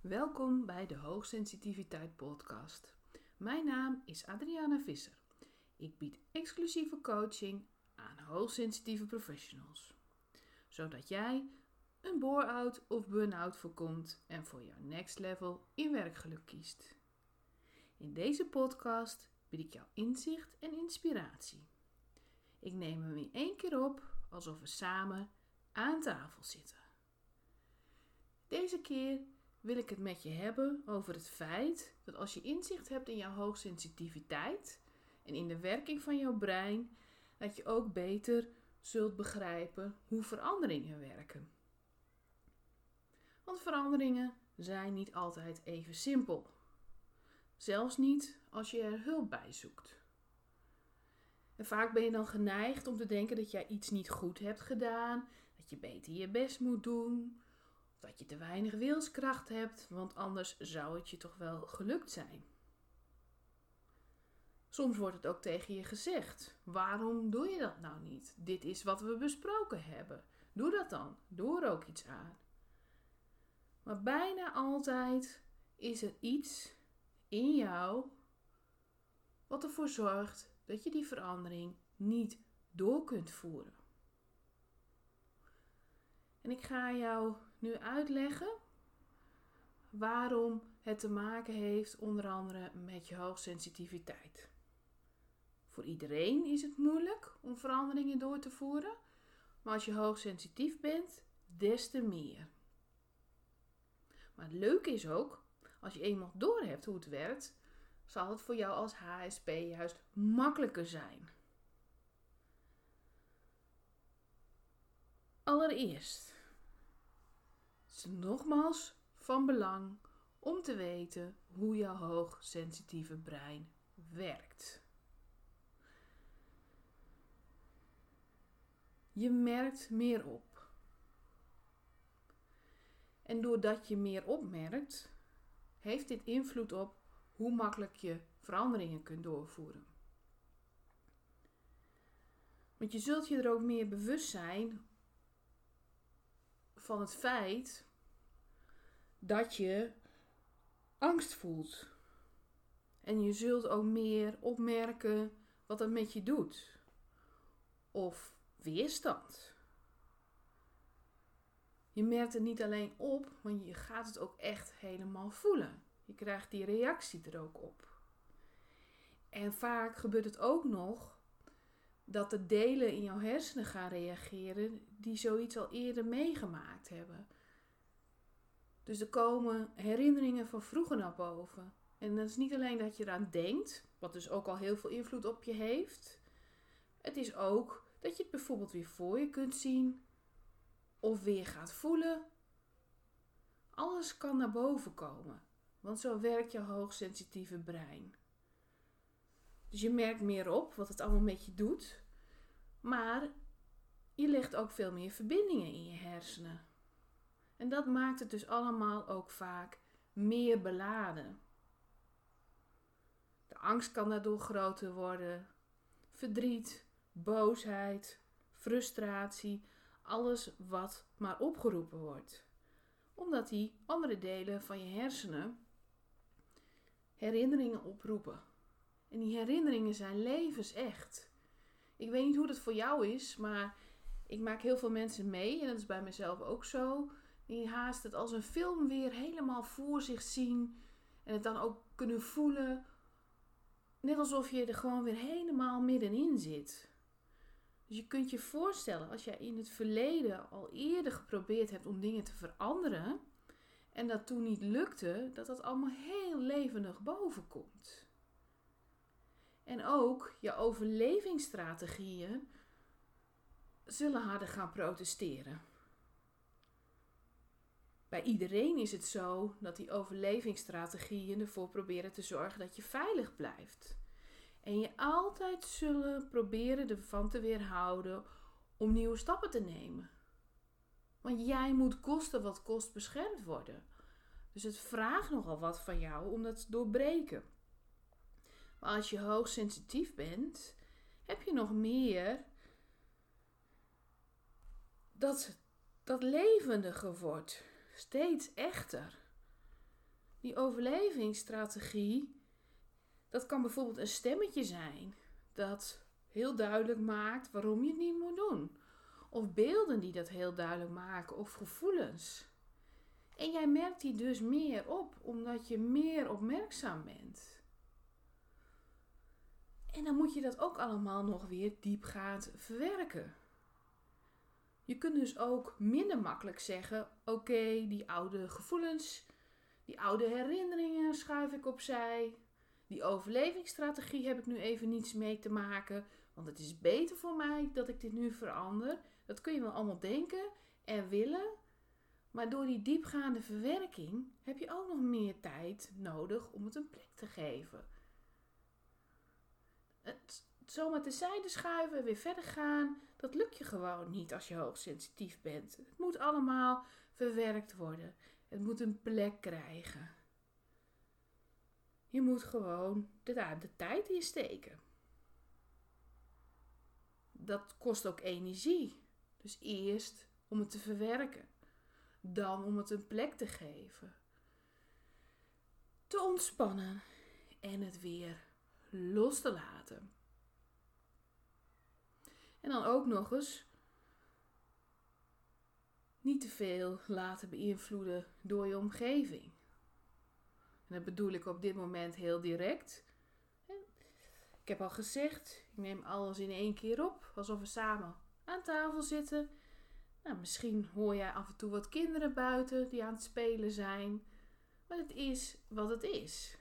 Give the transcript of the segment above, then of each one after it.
Welkom bij de Hoogsensitiviteit Podcast. Mijn naam is Adriana Visser. Ik bied exclusieve coaching aan hoogsensitieve professionals, zodat jij een bore-out of burn-out voorkomt en voor jouw next level in werkgeluk kiest. In deze podcast bied ik jou inzicht en inspiratie. Ik neem hem in één keer op alsof we samen aan tafel zitten. Deze keer wil ik het met je hebben over het feit dat als je inzicht hebt in jouw hoogsensitiviteit en in de werking van jouw brein, dat je ook beter zult begrijpen hoe veranderingen werken. Want veranderingen zijn niet altijd even simpel. Zelfs niet als je er hulp bij zoekt. En vaak ben je dan geneigd om te denken dat jij iets niet goed hebt gedaan, dat je beter je best moet doen, dat je te weinig wilskracht hebt, want anders zou het je toch wel gelukt zijn. Soms wordt het ook tegen je gezegd: waarom doe je dat nou niet? Dit is wat we besproken hebben. Doe dat dan. Doe er ook iets aan. Maar bijna altijd is er iets in jou wat ervoor zorgt dat je die verandering niet door kunt voeren. En ik ga jou nu uitleggen waarom het te maken heeft onder andere met je hoogsensitiviteit. Voor iedereen is het moeilijk om veranderingen door te voeren, maar als je hoogsensitief bent, des te meer. Maar het leuke is ook, als je eenmaal doorhebt hoe het werkt, zal het voor jou als HSP juist makkelijker zijn. Allereerst nogmaals van belang om te weten hoe jouw hoogsensitieve brein werkt. Je merkt meer op. En doordat je meer opmerkt, heeft dit invloed op hoe makkelijk je veranderingen kunt doorvoeren. Want je zult je er ook meer bewust zijn van het feit dat je angst voelt. En je zult ook meer opmerken wat dat met je doet. Of weerstand. Je merkt het niet alleen op, maar je gaat het ook echt helemaal voelen. Je krijgt die reactie er ook op. En vaak gebeurt het ook nog dat de delen in jouw hersenen gaan reageren die zoiets al eerder meegemaakt hebben. Dus er komen herinneringen van vroeger naar boven. En dat is niet alleen dat je eraan denkt, wat dus ook al heel veel invloed op je heeft. Het is ook dat je het bijvoorbeeld weer voor je kunt zien of weer gaat voelen. Alles kan naar boven komen, want zo werkt je hoogsensitieve brein. Dus je merkt meer op wat het allemaal met je doet, maar je legt ook veel meer verbindingen in je hersenen. En dat maakt het dus allemaal ook vaak meer beladen. De angst kan daardoor groter worden, verdriet, boosheid, frustratie, alles wat maar opgeroepen wordt. Omdat die andere delen van je hersenen herinneringen oproepen. En die herinneringen zijn levensecht. Ik weet niet hoe dat voor jou is, maar ik maak heel veel mensen mee, en dat is bij mezelf ook zo, die haast het als een film weer helemaal voor zich zien en het dan ook kunnen voelen. Net alsof je er gewoon weer helemaal middenin zit. Dus je kunt je voorstellen, als jij in het verleden al eerder geprobeerd hebt om dingen te veranderen en dat toen niet lukte, dat dat allemaal heel levendig boven komt. En ook je overlevingsstrategieën zullen harder gaan protesteren. Bij iedereen is het zo dat die overlevingsstrategieën ervoor proberen te zorgen dat je veilig blijft. En je altijd zullen proberen ervan te weerhouden om nieuwe stappen te nemen. Want jij moet kosten wat kost beschermd worden. Dus het vraagt nogal wat van jou om dat te doorbreken. Maar als je hoogsensitief bent, heb je nog meer dat dat levendige wordt. Steeds echter. Die overlevingsstrategie, dat kan bijvoorbeeld een stemmetje zijn dat heel duidelijk maakt waarom je het niet moet doen. Of beelden die dat heel duidelijk maken, of gevoelens. En jij merkt die dus meer op, omdat je meer opmerkzaam bent. En dan moet je dat ook allemaal nog weer diepgaand verwerken. Je kunt dus ook minder makkelijk zeggen: oké, die oude gevoelens, die oude herinneringen schuif ik opzij. Die overlevingsstrategie heb ik nu even niets mee te maken, want het is beter voor mij dat ik dit nu verander. Dat kun je wel allemaal denken en willen, maar door die diepgaande verwerking heb je ook nog meer tijd nodig om het een plek te geven. Het zomaar terzijde schuiven en weer verder gaan, dat lukt je gewoon niet als je hoogsensitief bent. Het moet allemaal verwerkt worden. Het moet een plek krijgen. Je moet gewoon de, de tijd in steken. Dat kost ook energie. Dus eerst om het te verwerken, dan om het een plek te geven, te ontspannen en het weer los te laten. En dan ook nog eens niet te veel laten beïnvloeden door je omgeving. En dat bedoel ik op dit moment heel direct. Ik heb al gezegd, ik neem alles in één keer op, alsof we samen aan tafel zitten. Nou, misschien hoor jij af en toe wat kinderen buiten die aan het spelen zijn. Maar het is wat het is.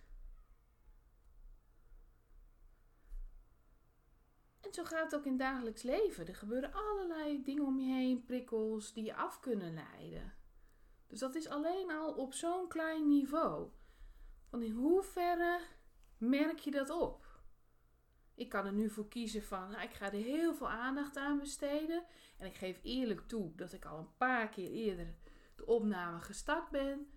Zo gaat het ook in dagelijks leven. Er gebeuren allerlei dingen om je heen, prikkels die je af kunnen leiden. Dus dat is alleen al op zo'n klein niveau. Van in hoeverre merk je dat op? Ik kan er nu voor kiezen van, nou, ik ga er heel veel aandacht aan besteden. En ik geef eerlijk toe dat ik al een paar keer eerder de opname gestart ben.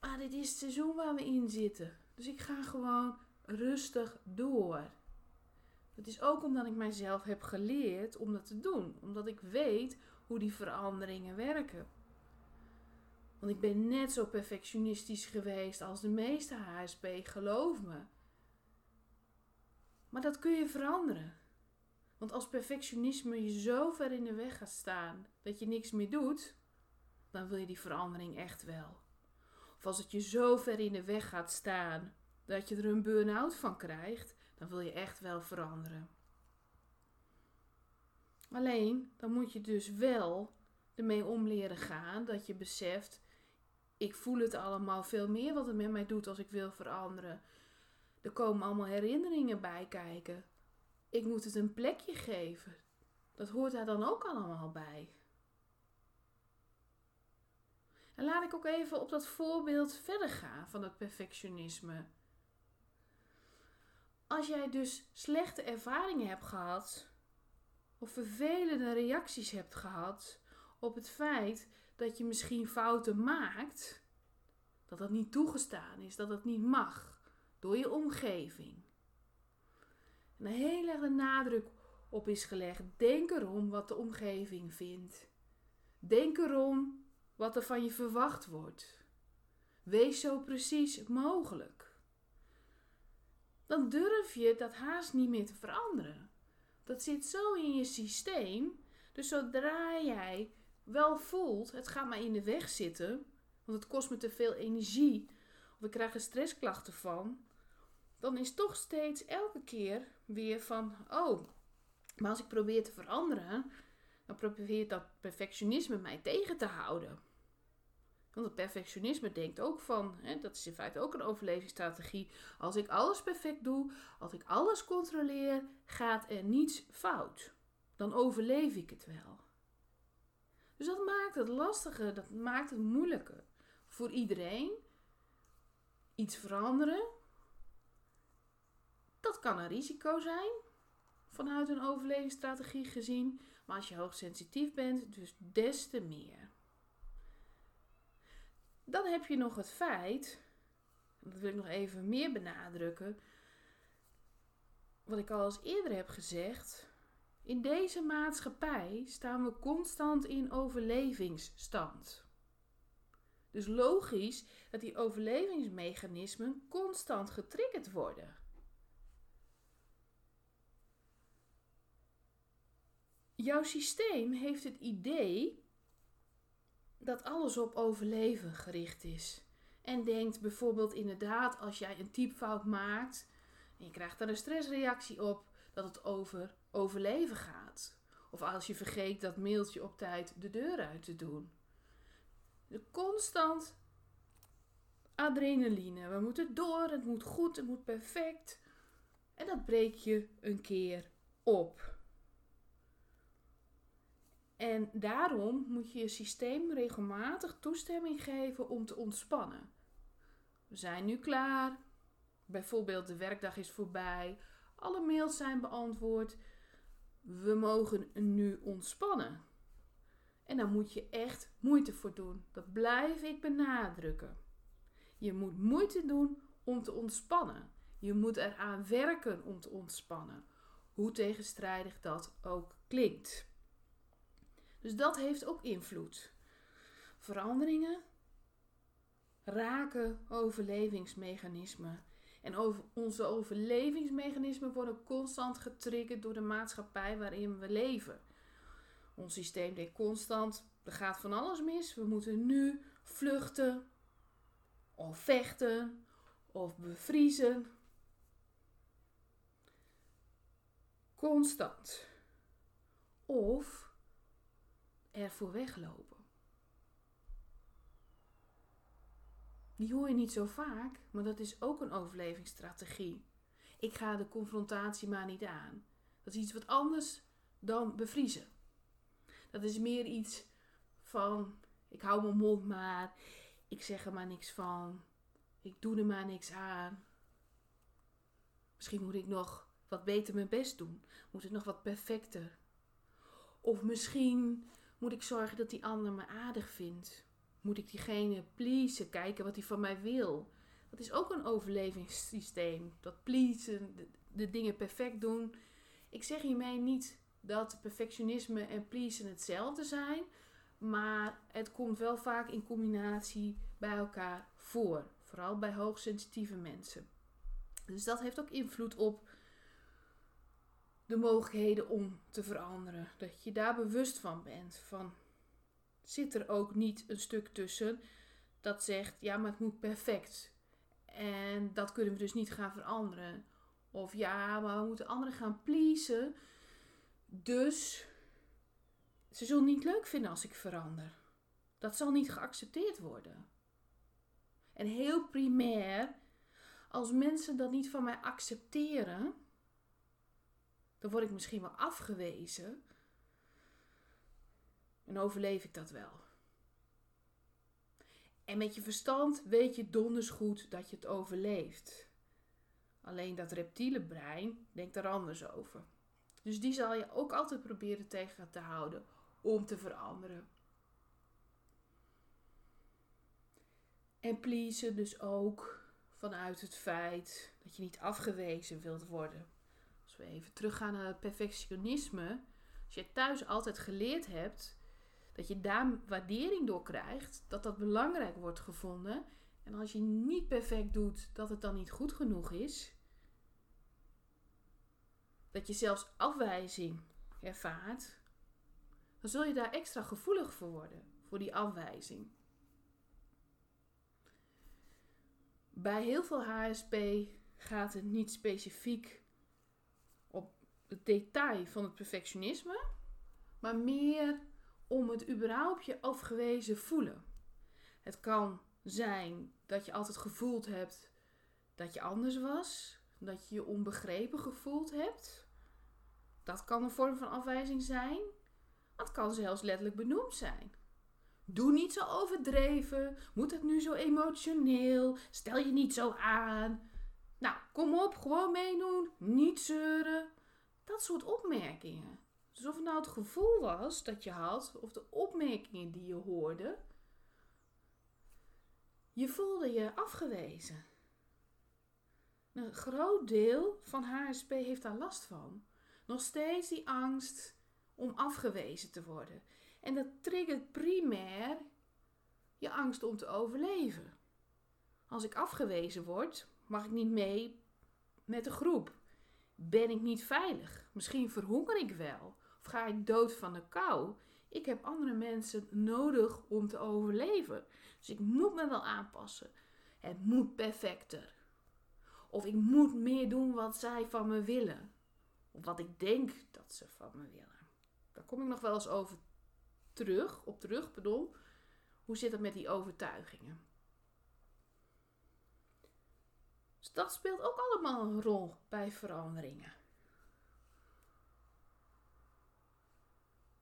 Maar dit is het seizoen waar we in zitten. Dus ik ga gewoon rustig door. Het is ook omdat ik mijzelf heb geleerd om dat te doen. Omdat ik weet hoe die veranderingen werken. Want ik ben net zo perfectionistisch geweest als de meeste HSP, geloof me. Maar dat kun je veranderen. Want als perfectionisme je zo ver in de weg gaat staan dat je niks meer doet, dan wil je die verandering echt wel. Of als het je zo ver in de weg gaat staan dat je er een burn-out van krijgt, dan wil je echt wel veranderen. Alleen, dan moet je dus wel ermee om leren gaan dat je beseft, ik voel het allemaal veel meer wat het met mij doet als ik wil veranderen. Er komen allemaal herinneringen bij kijken. Ik moet het een plekje geven. Dat hoort daar dan ook allemaal bij. En laat ik ook even op dat voorbeeld verder gaan van het perfectionisme. Als jij dus slechte ervaringen hebt gehad, of vervelende reacties hebt gehad op het feit dat je misschien fouten maakt, dat dat niet toegestaan is, dat dat niet mag door je omgeving. En een heel erg de nadruk op is gelegd. Denk erom wat de omgeving vindt. Denk erom wat er van je verwacht wordt. Wees zo precies mogelijk. Dan durf je dat haast niet meer te veranderen. Dat zit zo in je systeem. Dus zodra jij wel voelt, het gaat maar in de weg zitten, want het kost me te veel energie, of ik krijg er stressklachten van, dan is toch steeds elke keer weer van, oh, maar als ik probeer te veranderen, dan probeert dat perfectionisme mij tegen te houden. Want het perfectionisme denkt ook van, hè, dat is in feite ook een overlevingsstrategie. Als ik alles perfect doe, als ik alles controleer, gaat er niets fout. Dan overleef ik het wel. Dus dat maakt het lastiger, dat maakt het moeilijker voor iedereen. Iets veranderen, dat kan een risico zijn vanuit een overlevingsstrategie gezien. Maar als je hoogsensitief bent, dus des te meer. Dan heb je nog het feit, dat wil ik nog even meer benadrukken, wat ik al eens eerder heb gezegd. In deze maatschappij staan we constant in overlevingsstand. Dus logisch dat die overlevingsmechanismen constant getriggerd worden. Jouw systeem heeft het idee dat alles op overleven gericht is. En denkt bijvoorbeeld inderdaad als jij een typfout maakt en je krijgt daar een stressreactie op, dat het over overleven gaat. Of als je vergeet dat mailtje op tijd de deur uit te doen. De constant adrenaline. We moeten door, het moet goed, het moet perfect. En dat breek je een keer op. En daarom moet je je systeem regelmatig toestemming geven om te ontspannen. We zijn nu klaar. Bijvoorbeeld de werkdag is voorbij. Alle mails zijn beantwoord. We mogen nu ontspannen. En daar moet je echt moeite voor doen. Dat blijf ik benadrukken. Je moet moeite doen om te ontspannen. Je moet eraan werken om te ontspannen. Hoe tegenstrijdig dat ook klinkt. Dus dat heeft ook invloed. Veranderingen raken overlevingsmechanismen. En onze overlevingsmechanismen worden constant getriggerd door de maatschappij waarin we leven. Ons systeem denkt constant: er gaat van alles mis. We moeten nu vluchten, of vechten, of bevriezen. Constant. Of ervoor weglopen. Die hoor je niet zo vaak, maar dat is ook een overlevingsstrategie. Ik ga de confrontatie maar niet aan. Dat is iets wat anders dan bevriezen. Dat is meer iets van: ik hou mijn mond maar, ik zeg er maar niks van, ik doe er maar niks aan. Misschien moet ik nog wat beter mijn best doen, moet het nog wat perfecter. Of misschien moet ik zorgen dat die ander me aardig vindt. Moet ik diegene pleasen, kijken wat hij van mij wil. Dat is ook een overlevingssysteem. Dat pleasen, de, de dingen perfect doen. Ik zeg hiermee niet dat perfectionisme en pleasen hetzelfde zijn. Maar het komt wel vaak in combinatie bij elkaar voor. Vooral bij hoogsensitieve mensen. Dus dat heeft ook invloed op de mogelijkheden om te veranderen. Dat je daar bewust van bent. Van zit er ook niet een stuk tussen dat zegt ja, maar het moet perfect. En dat kunnen we dus niet gaan veranderen. Of ja, maar we moeten anderen gaan pleasen. Dus ze zullen niet leuk vinden als ik verander. Dat zal niet geaccepteerd worden. En heel primair, als mensen dat niet van mij accepteren, dan word ik misschien wel afgewezen. En overleef ik dat wel. En met je verstand weet je donders goed dat je het overleeft. Alleen dat reptiele brein denkt er anders over. Dus die zal je ook altijd proberen tegen te houden om te veranderen. En pleasen dus ook vanuit het feit dat je niet afgewezen wilt worden. Als we even teruggaan naar het perfectionisme. Als je thuis altijd geleerd hebt dat je daar waardering door krijgt, dat dat belangrijk wordt gevonden. En als je niet perfect doet, dat het dan niet goed genoeg is. Dat je zelfs afwijzing ervaart, dan zul je daar extra gevoelig voor worden, voor die afwijzing. Bij heel veel HSP gaat het niet specifiek het detail van het perfectionisme, maar meer om het überhaupt je afgewezen voelen. Het kan zijn dat je altijd gevoeld hebt dat je anders was, dat je je onbegrepen gevoeld hebt. Dat kan een vorm van afwijzing zijn. Dat kan zelfs letterlijk benoemd zijn. Doe niet zo overdreven. Moet het nu zo emotioneel? Stel je niet zo aan. Nou, kom op, gewoon meedoen. Niet zeuren. Dat soort opmerkingen. Dus of het nou het gevoel was dat je had, of de opmerkingen die je hoorde, je voelde je afgewezen. Een groot deel van HSP heeft daar last van. Nog steeds die angst om afgewezen te worden. En dat triggert primair je angst om te overleven. Als ik afgewezen word, mag ik niet mee met de groep. Ben ik niet veilig? Misschien verhonger ik wel. Of ga ik dood van de kou? Ik heb andere mensen nodig om te overleven. Dus ik moet me wel aanpassen. Het moet perfecter. Of ik moet meer doen wat zij van me willen. Of wat ik denk dat ze van me willen. Daar kom ik nog wel eens over terug, op terug, bedoel. Hoe zit het met die overtuigingen? Dus dat speelt ook allemaal een rol bij veranderingen.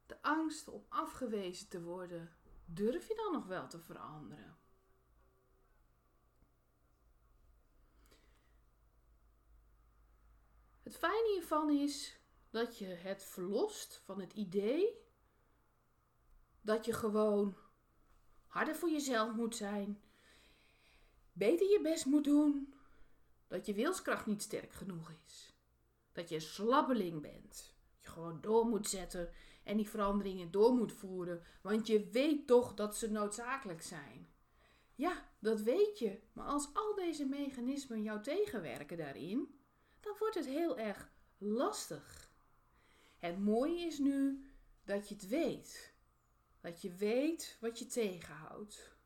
De angst om afgewezen te worden, durf je dan nog wel te veranderen? Het fijne hiervan is dat je het verlost van het idee dat je gewoon harder voor jezelf moet zijn, beter je best moet doen, dat je wilskracht niet sterk genoeg is, dat je een slabbeling bent, je gewoon door moet zetten en die veranderingen door moet voeren, want je weet toch dat ze noodzakelijk zijn. Ja, dat weet je, maar als al deze mechanismen jou tegenwerken daarin, dan wordt het heel erg lastig. Het mooie is nu dat je het weet. Dat je weet wat je tegenhoudt.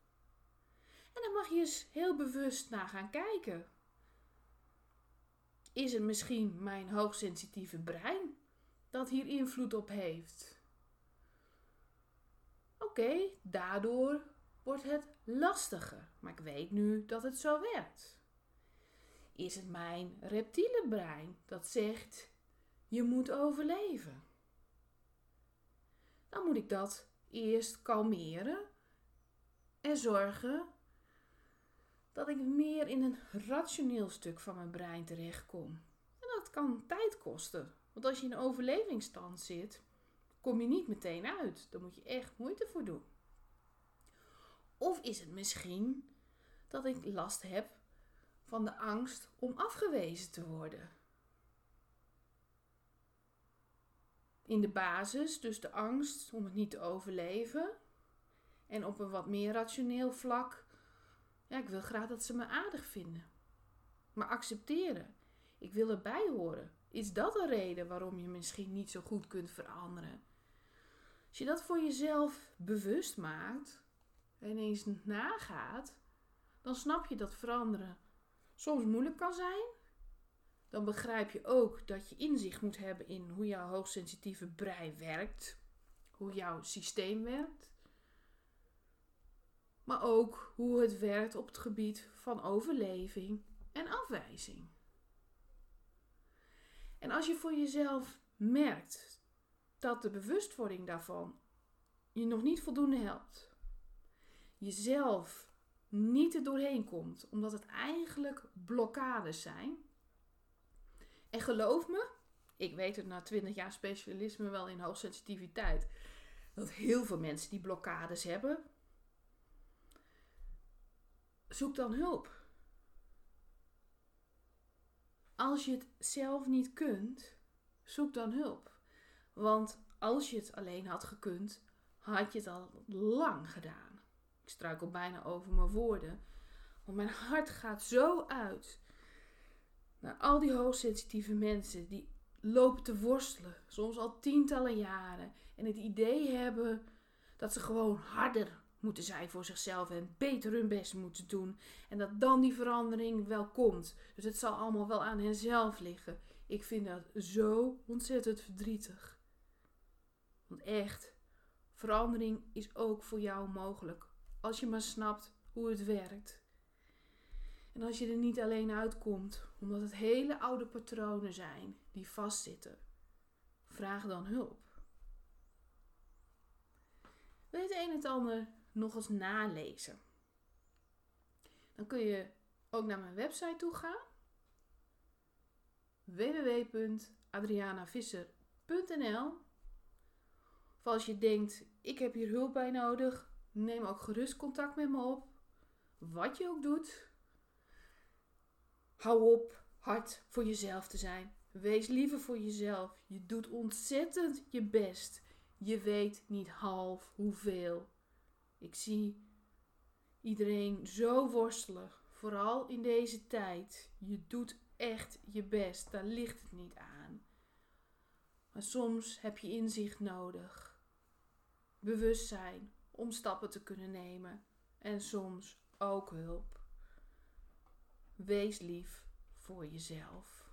En dan mag je eens heel bewust naar gaan kijken. Is het misschien mijn hoogsensitieve brein dat hier invloed op heeft? Oké, daardoor wordt het lastiger, maar ik weet nu dat het zo werkt. Is het mijn reptiele brein dat zegt: je moet overleven? Dan moet ik dat eerst kalmeren en zorgen dat ik meer in een rationeel stuk van mijn brein terechtkom. En dat kan tijd kosten. Want als je in een overlevingsstand zit, kom je niet meteen uit. Daar moet je echt moeite voor doen. Of is het misschien dat ik last heb van de angst om afgewezen te worden? In de basis, dus de angst om het niet te overleven. En op een wat meer rationeel vlak, ja, ik wil graag dat ze me aardig vinden. Maar accepteren, ik wil erbij horen. Is dat een reden waarom je misschien niet zo goed kunt veranderen? Als je dat voor jezelf bewust maakt en eens nagaat, dan snap je dat veranderen soms moeilijk kan zijn dan begrijp je ook dat je inzicht moet hebben in hoe jouw hoogsensitieve brein werkt, hoe jouw systeem werkt, maar ook hoe het werkt op het gebied van overleving en afwijzing. En als je voor jezelf merkt dat de bewustwording daarvan je nog niet voldoende helpt, jezelf niet er doorheen komt, omdat het eigenlijk blokkades zijn, en geloof me, ik weet het na 20 jaar specialisme wel in hoogsensitiviteit, dat heel veel mensen die blokkades hebben. Zoek dan hulp. Als je het zelf niet kunt, zoek dan hulp. Want als je het alleen had gekund, had je het al lang gedaan. Ik struikel bijna over mijn woorden. Want mijn hart gaat zo uit naar al die hoogsensitieve mensen die lopen te worstelen, soms al tientallen jaren, en het idee hebben dat ze gewoon harder moeten zijn voor zichzelf en beter hun best moeten doen. En dat dan die verandering wel komt. Dus het zal allemaal wel aan henzelf liggen. Ik vind dat zo ontzettend verdrietig. Want echt, verandering is ook voor jou mogelijk. Als je maar snapt hoe het werkt. En als je er niet alleen uitkomt, omdat het hele oude patronen zijn die vastzitten, vraag dan hulp. Het een en het ander nog eens nalezen? Dan kun je ook naar mijn website toe gaan. www.adrianavisser.nl Of als je denkt, ik heb hier hulp bij nodig, neem ook gerust contact met me op. Wat je ook doet, Hou op hard voor jezelf te zijn. Wees liever voor jezelf. Je doet ontzettend je best. Je weet niet half hoeveel. Ik zie iedereen zo worstelig, vooral in deze tijd. Je doet echt je best, daar ligt het niet aan. Maar soms heb je inzicht nodig, bewustzijn om stappen te kunnen nemen en soms ook hulp. Wees lief voor jezelf.